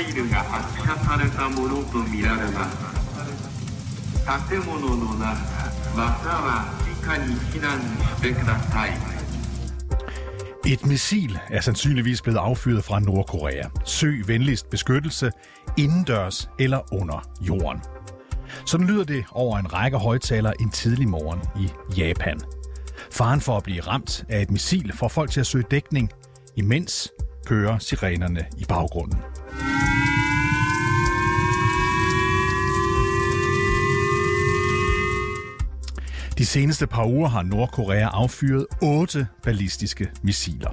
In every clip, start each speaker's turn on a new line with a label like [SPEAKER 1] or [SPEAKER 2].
[SPEAKER 1] ミサイルが発射されたものとみられます建物の中または地下に避難してください
[SPEAKER 2] Et missil er sandsynligvis blevet affyret fra Nordkorea. Søg venligst beskyttelse indendørs eller under jorden. Sådan lyder det over en række højtalere en tidlig morgen i Japan. Faren for at blive ramt af et missil får folk til at søge dækning, imens kører sirenerne i baggrunden. De seneste par uger har Nordkorea affyret otte ballistiske missiler.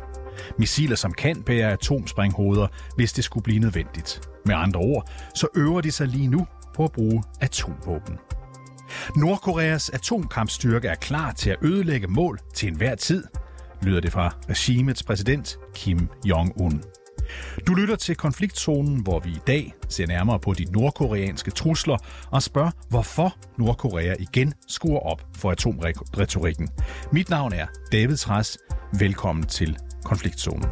[SPEAKER 2] Missiler, som kan bære atomsprænghoveder, hvis det skulle blive nødvendigt. Med andre ord, så øver de sig lige nu på at bruge atomvåben. Nordkoreas atomkampstyrke er klar til at ødelægge mål til enhver tid, lyder det fra regimets præsident Kim Jong-un. Du lytter til konfliktzonen, hvor vi i dag ser nærmere på de nordkoreanske trusler og spørger, hvorfor Nordkorea igen skruer op for atomretorikken. Mit navn er David Træs. Velkommen til konfliktzonen.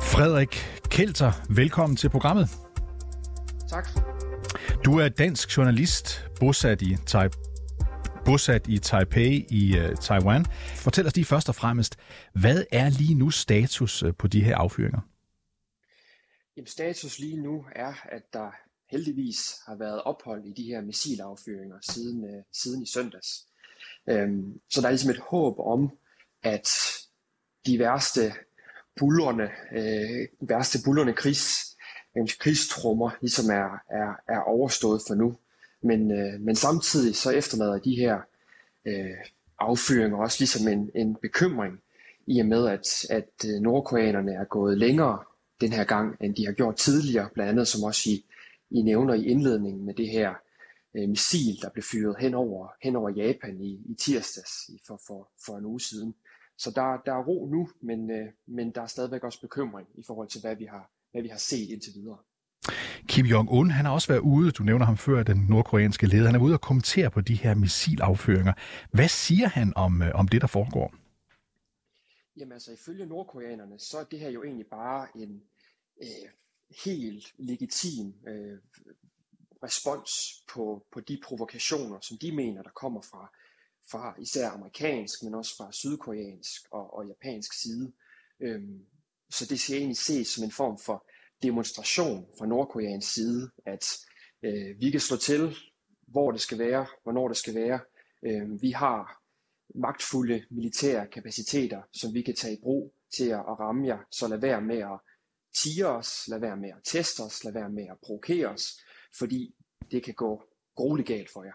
[SPEAKER 2] Frederik Kelter, velkommen til programmet. Du er dansk journalist, bosat i, tai- bosat i Taipei i uh, Taiwan. Fortæl os lige først og fremmest, hvad er lige nu status uh, på de her affyringer?
[SPEAKER 3] Jamen, status lige nu er, at der heldigvis har været ophold i de her missilaffyringer siden, uh, siden i søndags. Um, så der er ligesom et håb om, at de værste bullerne, øh, værste bullerne krigs, øh, krigstrummer ligesom er, er, er overstået for nu. Men, øh, men samtidig så efterlader de her øh, affyringer også ligesom en, en bekymring i og med, at, at øh, nordkoreanerne er gået længere den her gang, end de har gjort tidligere, blandt andet som også I, I nævner i indledningen med det her øh, missil, der blev fyret hen over, hen over Japan i, i tirsdags for, for, for en uge siden. Så der, der er ro nu, men, øh, men der er stadigvæk også bekymring i forhold til, hvad vi har, hvad vi har set indtil videre.
[SPEAKER 2] Kim Jong-un, han har også været ude, du nævner ham før, den nordkoreanske leder, han er ude og kommentere på de her missilaffyringer. Hvad siger han om, øh, om det, der foregår?
[SPEAKER 3] Jamen altså, ifølge nordkoreanerne, så er det her jo egentlig bare en øh, helt legitim øh, respons på, på de provokationer, som de mener, der kommer fra fra især amerikansk, men også fra sydkoreansk og, og japansk side. Øhm, så det skal egentlig ses som en form for demonstration fra Nordkoreans side, at øh, vi kan slå til, hvor det skal være, hvornår det skal være. Øh, vi har magtfulde militære kapaciteter, som vi kan tage i brug til at, at ramme jer, så lad være med at tige os, lad være med at teste os, lad være med at provokere os, fordi det kan gå grueligt galt for jer.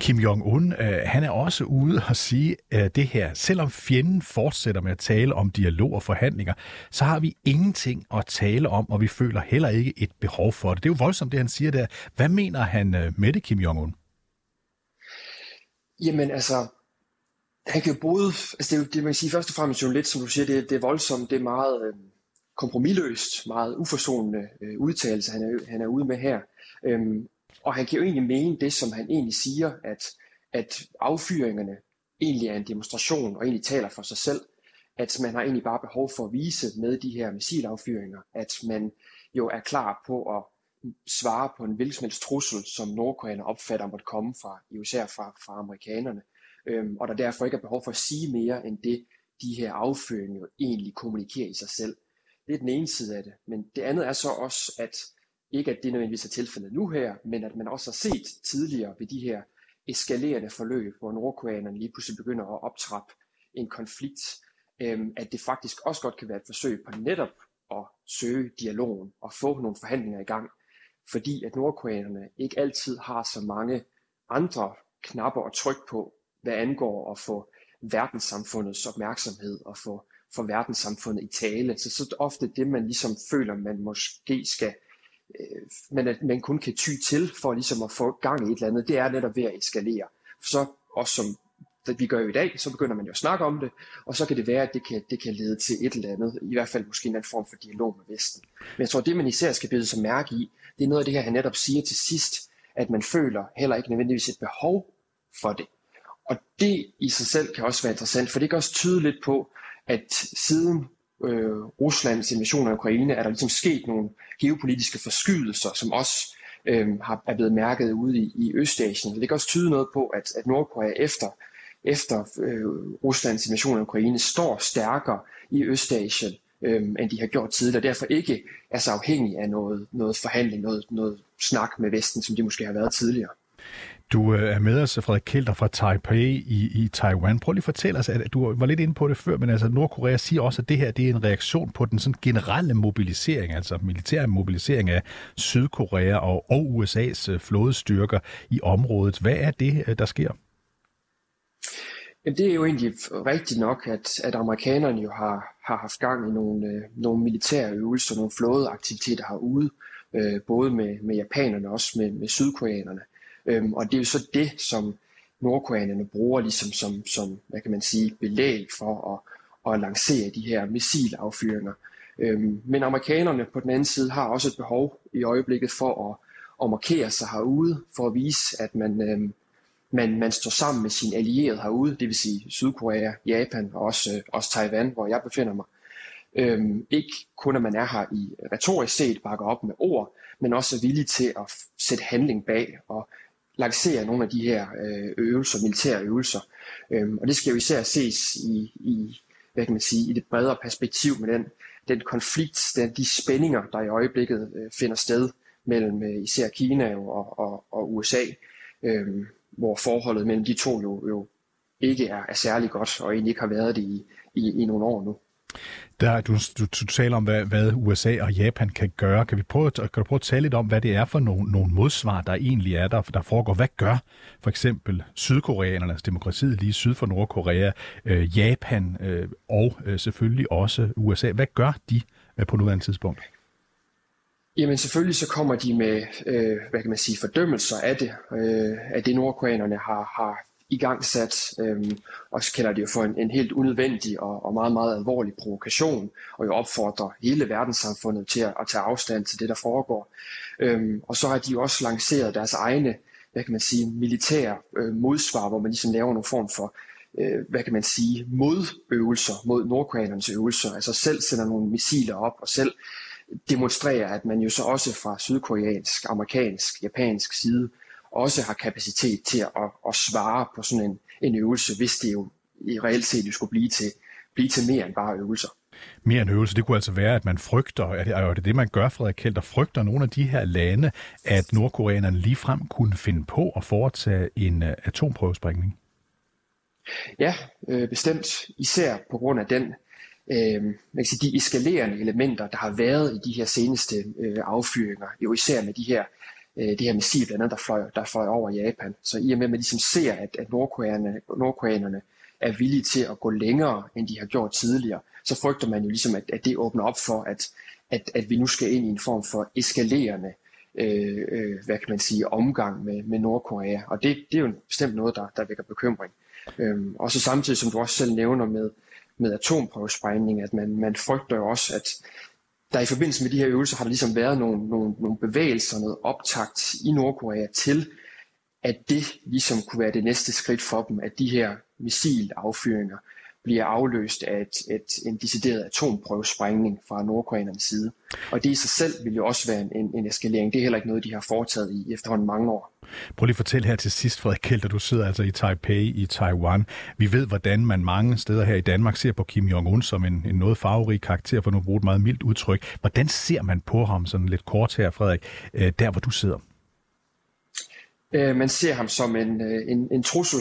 [SPEAKER 2] Kim Jong-un, øh, han er også ude og sige øh, det her. Selvom fjenden fortsætter med at tale om dialog og forhandlinger, så har vi ingenting at tale om, og vi føler heller ikke et behov for det. Det er jo voldsomt, det han siger der. Hvad mener han øh, med det, Kim Jong-un?
[SPEAKER 3] Jamen altså, han kan jo både, altså det, er jo, det man kan sige først og fremmest jo lidt, som du siger, det, det er voldsomt, det er meget øh, kompromilløst, meget uforsonende øh, udtalelse, han er, han er ude med her. Øhm, og han kan jo egentlig mene det, som han egentlig siger, at, at affyringerne egentlig er en demonstration og egentlig taler for sig selv. At man har egentlig bare behov for at vise med de her missilaffyringer, at man jo er klar på at svare på en hvilken som helst trussel, som Nordkorea opfatter måtte komme fra, især fra, fra amerikanerne. Øhm, og der derfor ikke er behov for at sige mere end det, de her affyringer jo egentlig kommunikerer i sig selv. Det er den ene side af det. Men det andet er så også, at ikke at det nødvendigvis er tilfældet nu her, men at man også har set tidligere ved de her eskalerende forløb, hvor nordkoreanerne lige pludselig begynder at optrappe en konflikt, øhm, at det faktisk også godt kan være et forsøg på netop at søge dialogen og få nogle forhandlinger i gang, fordi at nordkoreanerne ikke altid har så mange andre knapper at trykke på, hvad angår at få verdenssamfundets opmærksomhed og få, få verdenssamfundet i tale. Så så ofte det, man ligesom føler, man måske skal øh, Øh, men at man kun kan ty til for ligesom at få gang i et eller andet, det er netop ved at eskalere. Så også som vi gør jo i dag, så begynder man jo at snakke om det, og så kan det være, at det kan, det kan lede til et eller andet, i hvert fald måske en anden form for dialog med Vesten. Men jeg tror, det man især skal bede sig mærke i, det er noget af det her, han netop siger til sidst, at man føler heller ikke nødvendigvis et behov for det. Og det i sig selv kan også være interessant, for det kan også tyde lidt på, at siden øh, Ruslands invasion af Ukraine er der ligesom sket nogle geopolitiske forskydelser, som også øh, har, er blevet mærket ude i, i Østasien. Det kan også tyde noget på, at, at Nordkorea efter, efter øh, Ruslands invasion af Ukraine står stærkere i Østasien, øh, end de har gjort tidligere, og derfor ikke er så afhængige af noget, noget forhandling, noget, noget snak med Vesten, som de måske har været tidligere.
[SPEAKER 2] Du øh, er med os, Frederik Kelter fra Taipei i, i Taiwan. Prøv lige at fortælle os, at du var lidt inde på det før, men altså Nordkorea siger også, at det her det er en reaktion på den sådan generelle mobilisering, altså militær mobilisering af Sydkorea og, og USA's øh, flådestyrker i området. Hvad er det, øh, der sker?
[SPEAKER 3] Jamen, det er jo egentlig rigtigt nok, at, at amerikanerne jo har, har haft gang i nogle, øh, nogle militære øvelser, nogle flådeaktiviteter herude, øh, både med, med japanerne og også med, med sydkoreanerne. Øhm, og det er jo så det, som nordkoreanerne bruger ligesom som, som hvad kan man sige, belæg for at, at lancere de her missilaffyringer. Øhm, men amerikanerne på den anden side har også et behov i øjeblikket for at, at markere sig herude, for at vise, at man, øhm, man, man står sammen med sine allierede herude, det vil sige Sydkorea, Japan og også, øh, også Taiwan, hvor jeg befinder mig. Øhm, ikke kun at man er her i retorisk set bakker op med ord, men også er villig til at sætte handling bag og lancere nogle af de her øh, øvelser, militære øvelser. Øhm, og det skal jo især ses i, i, hvad kan man sige, i det bredere perspektiv med den, den konflikt, den, de spændinger, der i øjeblikket øh, finder sted mellem øh, især Kina og, og, og USA, øhm, hvor forholdet mellem de to jo, jo ikke er, er særlig godt, og egentlig ikke har været det i, i, i nogle år nu.
[SPEAKER 2] Der, du, du, du taler om, hvad, hvad USA og Japan kan gøre. Kan, vi prøve, kan du prøve at tale lidt om, hvad det er for nogle, nogle modsvar, der egentlig er der, der foregår? Hvad gør for eksempel sydkoreanerne, altså demokratiet lige syd for Nordkorea, øh, Japan øh, og øh, selvfølgelig også USA? Hvad gør de øh, på nuværende tidspunkt?
[SPEAKER 3] Jamen selvfølgelig så kommer de med, øh, hvad kan man sige, fordømmelser af det, øh, af det nordkoreanerne har, har i gang sat, øhm, og så kalder det jo for en, en helt unødvendig og, og meget, meget alvorlig provokation, og jo opfordrer hele verdenssamfundet til at, at tage afstand til det, der foregår. Øhm, og så har de jo også lanceret deres egne, hvad kan man sige, militære øh, modsvar, hvor man ligesom laver nogle form for øh, hvad kan man sige, modøvelser mod nordkoreanernes øvelser, altså selv sender nogle missiler op og selv demonstrerer, at man jo så også fra sydkoreansk, amerikansk, japansk side også har kapacitet til at, at, at svare på sådan en, en øvelse, hvis det jo i reelt set jo skulle blive til, blive til mere end bare øvelser.
[SPEAKER 2] Mere end øvelse, det kunne altså være, at man frygter, er det er det, det man gør, Frederik Kjeld, der frygter nogle af de her lande, at nordkoreanerne ligefrem kunne finde på at foretage en uh, atomprøvesprængning?
[SPEAKER 3] Ja, øh, bestemt. Især på grund af den, øh, man kan sige, de eskalerende elementer, der har været i de her seneste øh, affyringer, jo især med de her øh, det her missil blandt andet, der fløj, der fløj over Japan. Så i og med, at man ligesom ser, at, at nordkoreanerne, nordkoreanerne er villige til at gå længere, end de har gjort tidligere, så frygter man jo ligesom, at, at det åbner op for, at, at, at vi nu skal ind i en form for eskalerende øh, øh, hvad kan man sige, omgang med, med Nordkorea. Og det, det er jo bestemt noget, der, der vækker bekymring. Øhm, og så samtidig, som du også selv nævner med, med atomprøvesprængning, at man, man frygter jo også, at der i forbindelse med de her øvelser har der ligesom været nogle, nogle, nogle bevægelser, noget optakt i Nordkorea til, at det ligesom kunne være det næste skridt for dem, at de her missilaffyringer bliver afløst af et, et, en decideret atomprøvesprængning fra nordkoreanernes side. Og det i sig selv vil jo også være en, en eskalering. Det er heller ikke noget, de har foretaget i efterhånden mange år.
[SPEAKER 2] Prøv lige at fortælle her til sidst, Frederik Kjelter, du sidder altså i Taipei i Taiwan. Vi ved, hvordan man mange steder her i Danmark ser på Kim Jong-un som en, en noget farverig karakter, for nu at bruge et meget mildt udtryk. Hvordan ser man på ham sådan lidt kort her, Frederik, øh, der hvor du sidder?
[SPEAKER 3] Øh, man ser ham som en, øh, en, en trussel,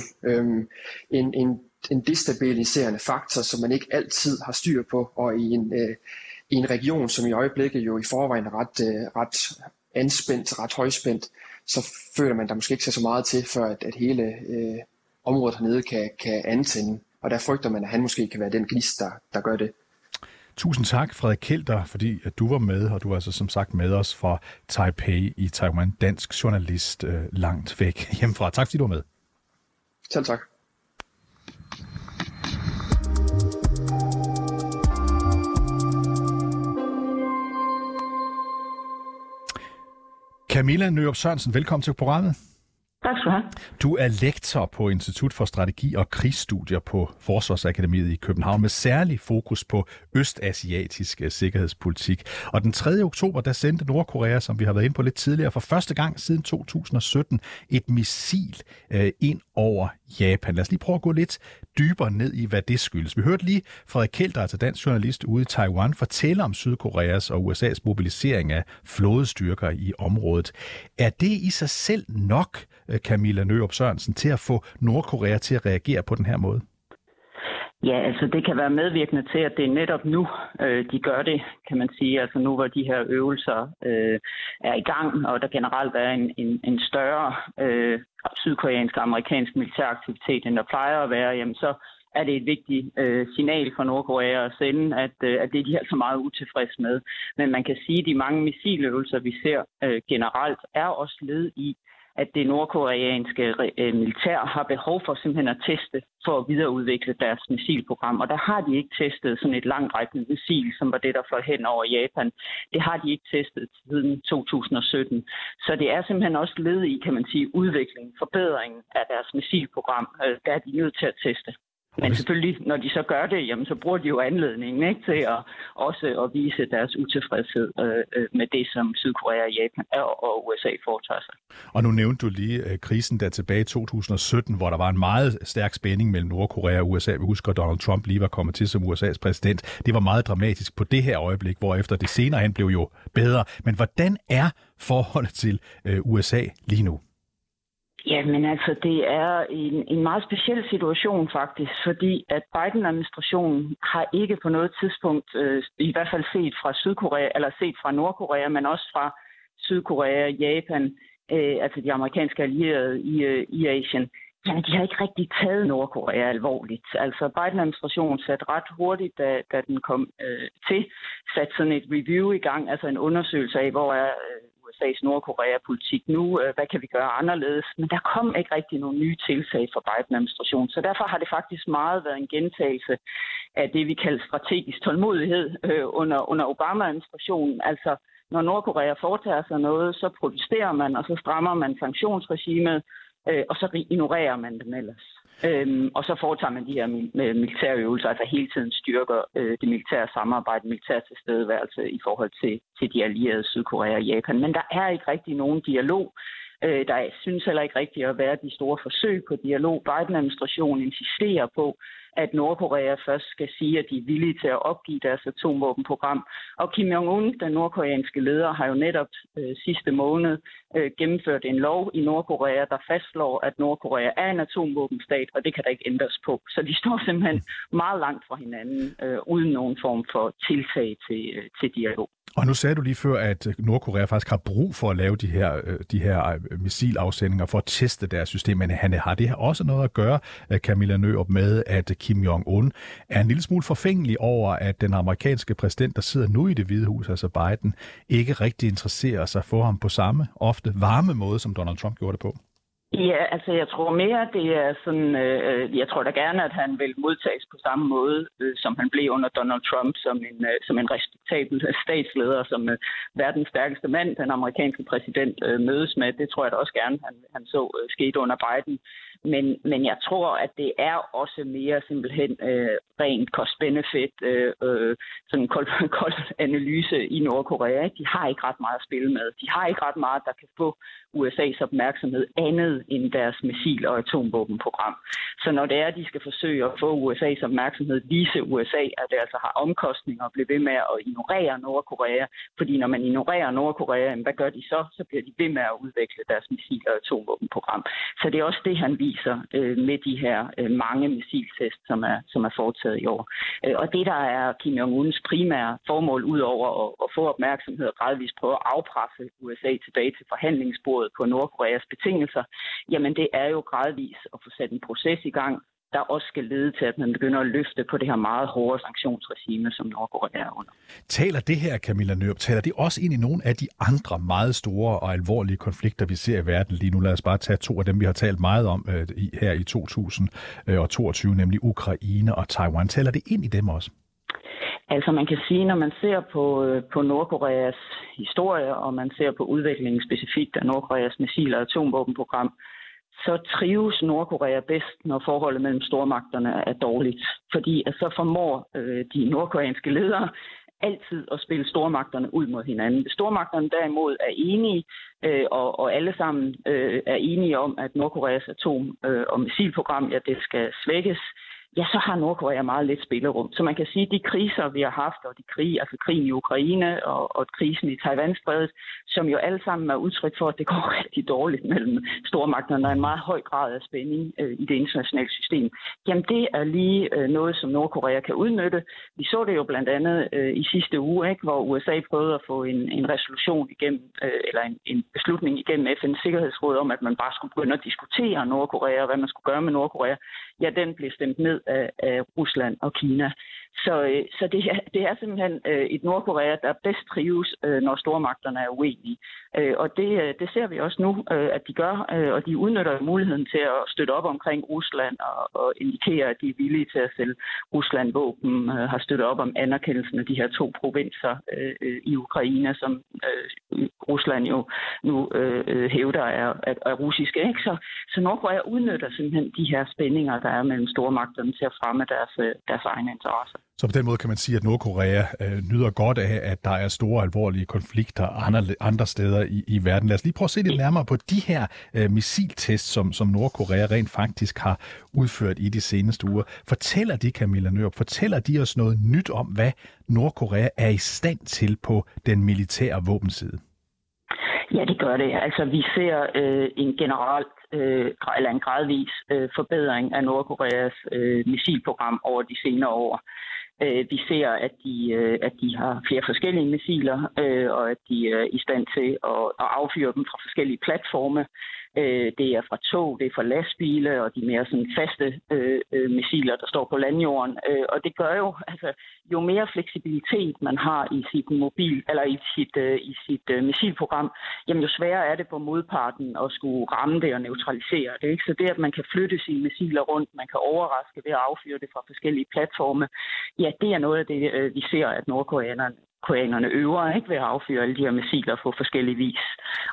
[SPEAKER 3] en, en en destabiliserende faktor, som man ikke altid har styr på, og i en, øh, i en region, som i øjeblikket jo i forvejen er ret, øh, ret anspændt, ret højspændt, så føler man der måske ikke så meget til, før at, at hele øh, området hernede kan, kan antænde. Og der frygter man, at han måske kan være den gnist, der, der gør det.
[SPEAKER 2] Tusind tak, Frederik Kelter, fordi at du var med, og du er altså som sagt med os fra Taipei i Taiwan, dansk journalist øh, langt væk hjemmefra. Tak fordi du var med.
[SPEAKER 3] Selv tak.
[SPEAKER 2] Camilla Nørup Sørensen, velkommen til programmet.
[SPEAKER 4] Tak skal du have.
[SPEAKER 2] Du er lektor på Institut for Strategi og Krigsstudier på Forsvarsakademiet i København med særlig fokus på østasiatisk øh, sikkerhedspolitik. Og den 3. oktober, der sendte Nordkorea, som vi har været inde på lidt tidligere, for første gang siden 2017 et missil øh, ind over Japan. Lad os lige prøve at gå lidt dybere ned i, hvad det skyldes. Vi hørte lige Frederik Kjeld, altså dansk journalist ude i Taiwan, fortælle om Sydkoreas og USA's mobilisering af flådestyrker i området. Er det i sig selv nok, øh, Øh, Camilla Nørup Sørensen, til at få Nordkorea til at reagere på den her måde?
[SPEAKER 4] Ja, altså det kan være medvirkende til, at det er netop nu, øh, de gør det, kan man sige. Altså nu hvor de her øvelser øh, er i gang, og der generelt er en, en, en større øh, sydkoreansk og amerikansk militæraktivitet, end der plejer at være, jamen så er det et vigtigt øh, signal for Nordkorea at sende, at, øh, at det er de altså meget utilfredse med. Men man kan sige, at de mange missiløvelser, vi ser øh, generelt, er også led i, at det nordkoreanske øh, militær har behov for simpelthen at teste for at videreudvikle deres missilprogram. Og der har de ikke testet sådan et langrækkende missil, som var det, der fløj hen over Japan. Det har de ikke testet siden 2017. Så det er simpelthen også led i, kan man sige, udvikling, forbedring af deres missilprogram. Øh, der er de nødt til at teste. Men selvfølgelig, når de så gør det, jamen, så bruger de jo anledningen ikke, til at også at vise deres utilfredshed øh, øh med det, som Sydkorea, Japan og USA foretager sig.
[SPEAKER 2] Og nu nævnte du lige øh, krisen der tilbage i 2017, hvor der var en meget stærk spænding mellem Nordkorea og USA. Vi husker, at Donald Trump lige var kommet til som USA's præsident. Det var meget dramatisk på det her øjeblik, hvor efter det senere hen blev jo bedre. Men hvordan er forholdet til øh, USA lige nu?
[SPEAKER 4] Jamen altså, det er en, en meget speciel situation faktisk, fordi at Biden-administrationen har ikke på noget tidspunkt, øh, i hvert fald set fra Sydkorea, eller set fra Nordkorea, men også fra Sydkorea, Japan, øh, altså de amerikanske allierede i, øh, i Asien, Jamen, de har ikke rigtig taget Nordkorea alvorligt. Altså, Biden-administrationen satte ret hurtigt, da, da den kom øh, til, satte sådan et review i gang, altså en undersøgelse af, hvor er øh, USA's Nordkorea-politik nu, øh, hvad kan vi gøre anderledes? Men der kom ikke rigtig nogen nye tiltag fra Biden-administrationen, så derfor har det faktisk meget været en gentagelse af det, vi kalder strategisk tålmodighed øh, under, under Obama-administrationen. Altså, når Nordkorea foretager sig noget, så protesterer man, og så strammer man sanktionsregimet, øh, og så ignorerer man dem ellers. Øhm, og så foretager man de her militære øvelser, altså hele tiden styrker øh, det militære samarbejde, militær tilstedeværelse i forhold til, til de allierede Sydkorea og Japan. Men der er ikke rigtig nogen dialog. Øh, der synes heller ikke rigtigt at være de store forsøg på dialog. Biden-administrationen insisterer på, at Nordkorea først skal sige, at de er villige til at opgive deres atomvåbenprogram. Og Kim Jong-un, den nordkoreanske leder, har jo netop øh, sidste måned øh, gennemført en lov i Nordkorea, der fastslår, at Nordkorea er en atomvåbenstat, og det kan der ikke ændres på. Så de står simpelthen meget langt fra hinanden, øh, uden nogen form for tiltag til, øh, til dialog.
[SPEAKER 2] Og nu sagde du lige før, at Nordkorea faktisk har brug for at lave de her, øh, de her øh, missilafsendinger for at teste deres system. Men han har det her også noget at gøre, øh, Camilla Nørup, med, at Kim Jong-un er en lille smule forfængelig over, at den amerikanske præsident, der sidder nu i det hvide hus, altså Biden, ikke rigtig interesserer sig for ham på samme ofte varme måde, som Donald Trump gjorde det på.
[SPEAKER 4] Ja, altså jeg tror mere, det er sådan, øh, øh jeg tror da gerne, at han vil modtages på samme måde, øh, som han blev under Donald Trump, som en, øh, som en respektabel statsleder, som øh, verdens stærkeste mand, den amerikanske præsident, øh, mødes med. Det tror jeg da også gerne, han, han så øh, skete under Biden. Men, men jeg tror, at det er også mere simpelthen øh, rent cost-benefit, øh, øh, sådan en kold, kold analyse i Nordkorea. De har ikke ret meget at spille med. De har ikke ret meget, der kan få USA's opmærksomhed andet end deres missil- og atomvåbenprogram. Så når det er, at de skal forsøge at få USA's opmærksomhed, vise USA, at det altså har omkostninger at blive ved med at ignorere Nordkorea. Fordi når man ignorerer Nordkorea, hvad gør de så? Så bliver de ved med at udvikle deres missil- og atomvåbenprogram. Så det er også det, han viser øh, med de her øh, mange missiltest, som er, som er foretaget i år. Øh, og det, der er Kim Jong-uns primære formål, udover at, at få opmærksomhed og gradvist prøve at afpresse USA tilbage til forhandlingsbordet på Nordkoreas betingelser, jamen det er jo gradvist at få sat en proces i gang, der også skal lede til, at man begynder at løfte på det her meget hårde sanktionsregime, som Nordkorea er under.
[SPEAKER 2] Taler det her, Camilla Nørup, taler det også ind i nogle af de andre meget store og alvorlige konflikter, vi ser i verden lige nu? Lad os bare tage to af dem, vi har talt meget om øh, her i 2022, nemlig Ukraine og Taiwan. Taler det ind i dem også?
[SPEAKER 4] Altså man kan sige, når man ser på, øh, på Nordkoreas historie, og man ser på udviklingen specifikt af Nordkoreas missil- og atomvåbenprogram, så trives Nordkorea bedst, når forholdet mellem stormagterne er dårligt. Fordi at så formår øh, de nordkoreanske ledere altid at spille stormagterne ud mod hinanden. Hvis stormagterne derimod er enige, øh, og, og alle sammen øh, er enige om, at Nordkoreas atom- øh, og missilprogram ja, det skal svækkes, ja, så har Nordkorea meget lidt spillerum. Så man kan sige, at de kriser, vi har haft, og de krig, altså krigen i Ukraine og, og krisen i Taiwan-strædet, som jo alle sammen er udtryk for, at det går rigtig dårligt mellem stormagterne, der er en meget høj grad af spænding øh, i det internationale system. Jamen det er lige øh, noget, som Nordkorea kan udnytte. Vi så det jo blandt andet øh, i sidste uge, ikke, hvor USA prøvede at få en, en resolution igennem, øh, eller en, en beslutning igennem FN's Sikkerhedsråd om, at man bare skulle begynde at diskutere Nordkorea og hvad man skulle gøre med Nordkorea. Ja, den blev stemt ned af, af Rusland og Kina. Så, øh, så det, er, det er simpelthen øh, et Nordkorea, der bedst trives, øh, når stormagterne er uenige. Øh, og det, øh, det ser vi også nu, øh, at de gør, og de udnytter muligheden til at støtte op omkring Rusland og, og indikere, at de er villige til at sælge Rusland våben, har støttet op om anerkendelsen af de her to provinser i Ukraine, som Rusland jo nu hævder er, er, er russiske. Ikke? Så, så Nordkorea udnytter simpelthen de her spændinger, der er mellem stormagterne til at fremme deres, deres egne interesser.
[SPEAKER 2] Så på den måde kan man sige, at Nordkorea øh, nyder godt af, at der er store alvorlige konflikter andre, andre steder i, i verden. Lad os lige prøve at se lidt nærmere på de her øh, missiltests, som, som Nordkorea rent faktisk har udført i de seneste uger. Fortæller de, Camilla Nørup, fortæller de os noget nyt om, hvad Nordkorea er i stand til på den militære våbenside?
[SPEAKER 4] Ja, det gør det. Altså, vi ser øh, en generelt øh, eller en gradvis øh, forbedring af Nordkoreas øh, missilprogram over de senere år. Øh, vi ser, at de, øh, at de har flere forskellige missiler, øh, og at de er i stand til at, at affyre dem fra forskellige platforme. Øh, det er fra tog, det er fra lastbiler og de mere sådan faste øh, øh, missiler, der står på landjorden. Øh, og det gør jo, altså, jo mere fleksibilitet man har i sit mobil eller i sit, øh, i sit øh, missilprogram, jamen jo sværere er det for modparten at skulle ramme det og neutralisere det. Ikke? Så det, at man kan flytte sine missiler rundt, man kan overraske ved at affyre det fra forskellige platforme, ja, det er noget af det, øh, vi ser, at nordkoreanerne koreanerne øver ikke, ved at affyre alle de her missiler på forskellige vis.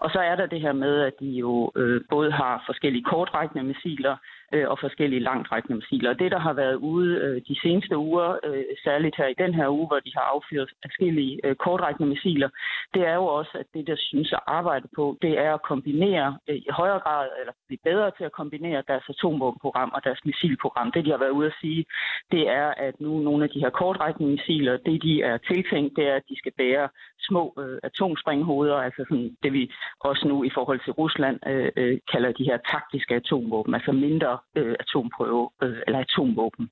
[SPEAKER 4] Og så er der det her med, at de jo øh, både har forskellige kortrækkende missiler, øh, og forskellige langtrækkende missiler. Og det, der har været ude øh, de seneste uger, øh, særligt her i den her uge, hvor de har affyret forskellige øh, kortrækkende missiler, det er jo også, at det, der synes at arbejde på, det er at kombinere øh, i højere grad, eller blive bedre til at kombinere deres atomvåbenprogram og deres missilprogram. Det, de har været ude at sige, det er, at nu nogle af de her kortrækkende missiler, det de er tiltænkt, det er, at de skal bære små øh, atomspringhoveder, altså sådan det vi også nu i forhold til Rusland øh, øh, kalder de her taktiske atomvåben, altså mindre øh, atomprøve øh, eller atomvåben.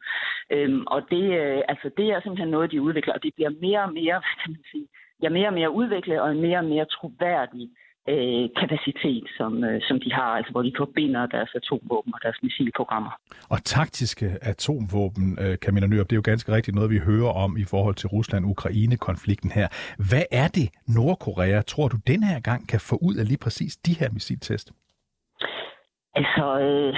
[SPEAKER 4] Øhm, og det, øh, altså, det er simpelthen noget, de udvikler, og det bliver mere og mere, hvad kan man sige, ja, mere og mere udviklet og en mere og mere troværdig øh, kapacitet, som, øh, som de har, altså hvor de forbinder deres atomvåben og deres missilprogrammer.
[SPEAKER 2] Og taktiske atomvåben, øh, Camilla Nyrup, det er jo ganske rigtigt noget, vi hører om i forhold til Rusland-Ukraine-konflikten her. Hvad er det, Nordkorea, tror du, den her gang kan få ud af lige præcis de her missiltest?
[SPEAKER 4] Altså, øh,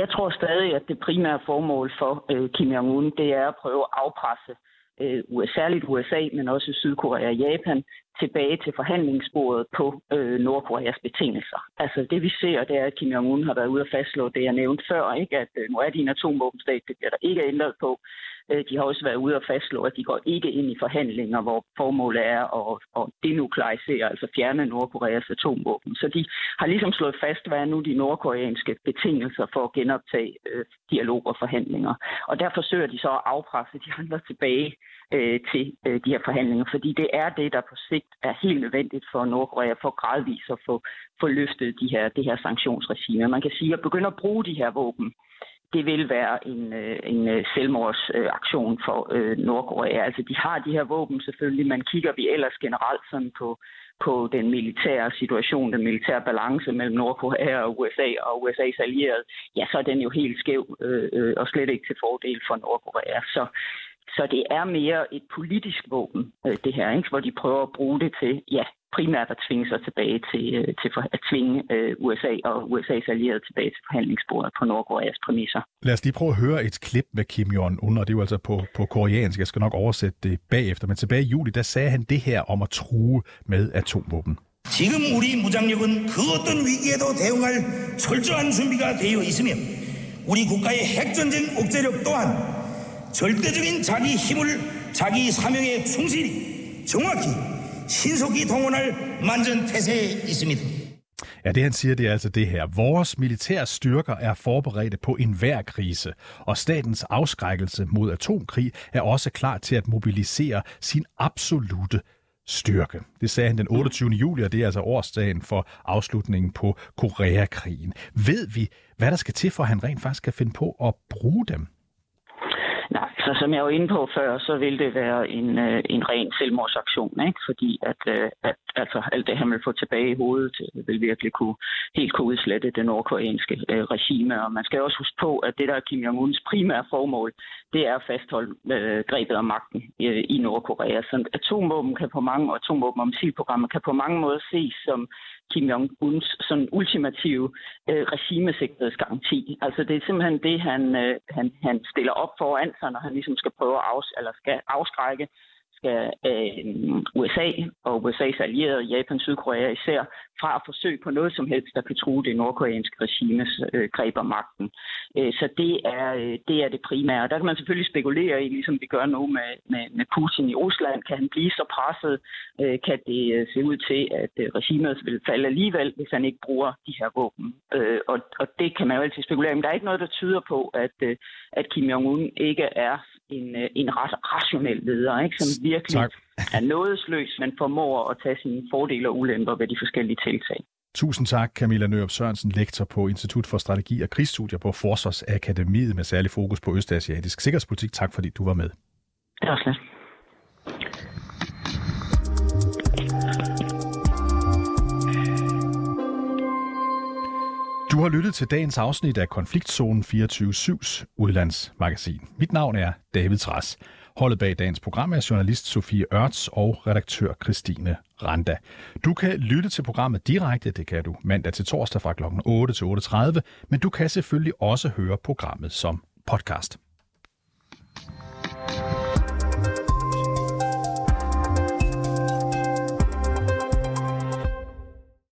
[SPEAKER 4] jeg tror stadig, at det primære formål for øh, Kim Jong-un, det er at prøve at afpresse øh, særligt USA, men også Sydkorea og Japan, tilbage til forhandlingsbordet på øh, Nordkoreas betingelser. Altså det vi ser, det er, at Kim Jong-un har været ude og fastslå det, jeg nævnte før, ikke? at øh, nu er de en atomvåbenstat, det bliver der ikke ændret på. Øh, de har også været ude og fastslå, at de går ikke ind i forhandlinger, hvor formålet er at, at denuklearisere, altså fjerne Nordkoreas atomvåben. Så de har ligesom slået fast, hvad er nu de nordkoreanske betingelser for at genoptage øh, dialog og forhandlinger. Og der forsøger de så at afpresse de andre tilbage øh, til øh, de her forhandlinger, fordi det er det, der på sigt er helt nødvendigt for Nordkorea for gradvist at få, få løftet de her, det her sanktionsregime. Man kan sige, at begynde at bruge de her våben, det vil være en, øh, en øh, selvmordsaktion for øh, Nordkorea. Altså, de har de her våben selvfølgelig, men kigger vi ellers generelt sådan på, på den militære situation, den militære balance mellem Nordkorea og USA og USA's allierede, ja, så er den jo helt skæv øh, øh og slet ikke til fordel for Nordkorea. Så så det er mere et politisk våben, øh, det her, ikke? hvor de prøver at bruge det til, ja, primært at tvinge sig tilbage til, øh, til for, at tvinge øh, USA og USA's allierede tilbage til forhandlingsbordet på Nordkoreas præmisser.
[SPEAKER 2] Lad os lige prøve at høre et klip med Kim Jong-un, og det er jo altså på, på koreansk. Jeg skal nok oversætte det bagefter, men tilbage i juli, der sagde han det her om at true med atomvåben.
[SPEAKER 5] 지금 우리 무장력은 그 어떤 위기에도 대응할 철저한 준비가 되어 있으며 우리 국가의 핵전쟁 억제력 또한 절대적인 자기 힘을 자기 사명에 충실히 정확히 신속히 동원할 만전태세에 있습니다.
[SPEAKER 2] Ja, det han siger, det er altså det her. Vores militære styrker er forberedte på enhver krise, og statens afskrækkelse mod atomkrig er også klar til at mobilisere sin absolute styrke. Det sagde han den 28. juli, og det er altså årsdagen for afslutningen på Koreakrigen. Ved vi, hvad der skal til, for at han rent faktisk kan finde på at bruge dem?
[SPEAKER 4] Nej, så som jeg var inde på før, så vil det være en, øh, en ren selvmordsaktion, ikke? fordi at, øh, at altså, alt det, han vil få tilbage i hovedet, øh, vil virkelig kunne, helt kunne udslette det nordkoreanske øh, regime. Og man skal også huske på, at det der er Kim Jong-uns primære formål, det er at fastholde øh, grebet om magten øh, i Nordkorea. Så atomvåben kan på mange, og atomvåben og missilprogrammer kan på mange måder ses som Kim Jong-uns sådan ultimative øh, regimesikkerhedsgaranti. Altså det er simpelthen det, han, øh, han, han stiller op foran sig, når han ligesom skal prøve at afs, eller skal afskrække skal øh, USA og USA's allierede, Japan, Sydkorea især, fra at forsøge på noget som helst, der kan true det nordkoreanske regimes øh, greb om magten. Øh, så det er, øh, det er det primære. Der kan man selvfølgelig spekulere i, ligesom vi gør nu med, med, med Putin i Rusland. Kan han blive så presset? Øh, kan det øh, se ud til, at øh, regimet vil falde alligevel, hvis han ikke bruger de her våben? Øh, og, og det kan man jo altid spekulere Men der er ikke noget, der tyder på, at, øh, at Kim Jong-un ikke er en, øh, en ret rationel leder, ikke? som virkelig tak. er nådesløs, men formår at tage sine fordele og ulemper ved de forskellige tiltag.
[SPEAKER 2] Tusind tak, Camilla Nørup Sørensen, lektor på Institut for Strategi og Krigsstudier på Forsvarsakademiet med særlig fokus på østasiatisk sikkerhedspolitik. Tak fordi du var med.
[SPEAKER 4] Det var slet.
[SPEAKER 2] Du har lyttet til dagens afsnit af Konfliktzone 24-7's udlandsmagasin. Mit navn er David Træs. Holdet bag dagens program er journalist Sofie Ørts og redaktør Christine Randa. Du kan lytte til programmet direkte, det kan du mandag til torsdag fra kl. 8 til 8.30, men du kan selvfølgelig også høre programmet som podcast.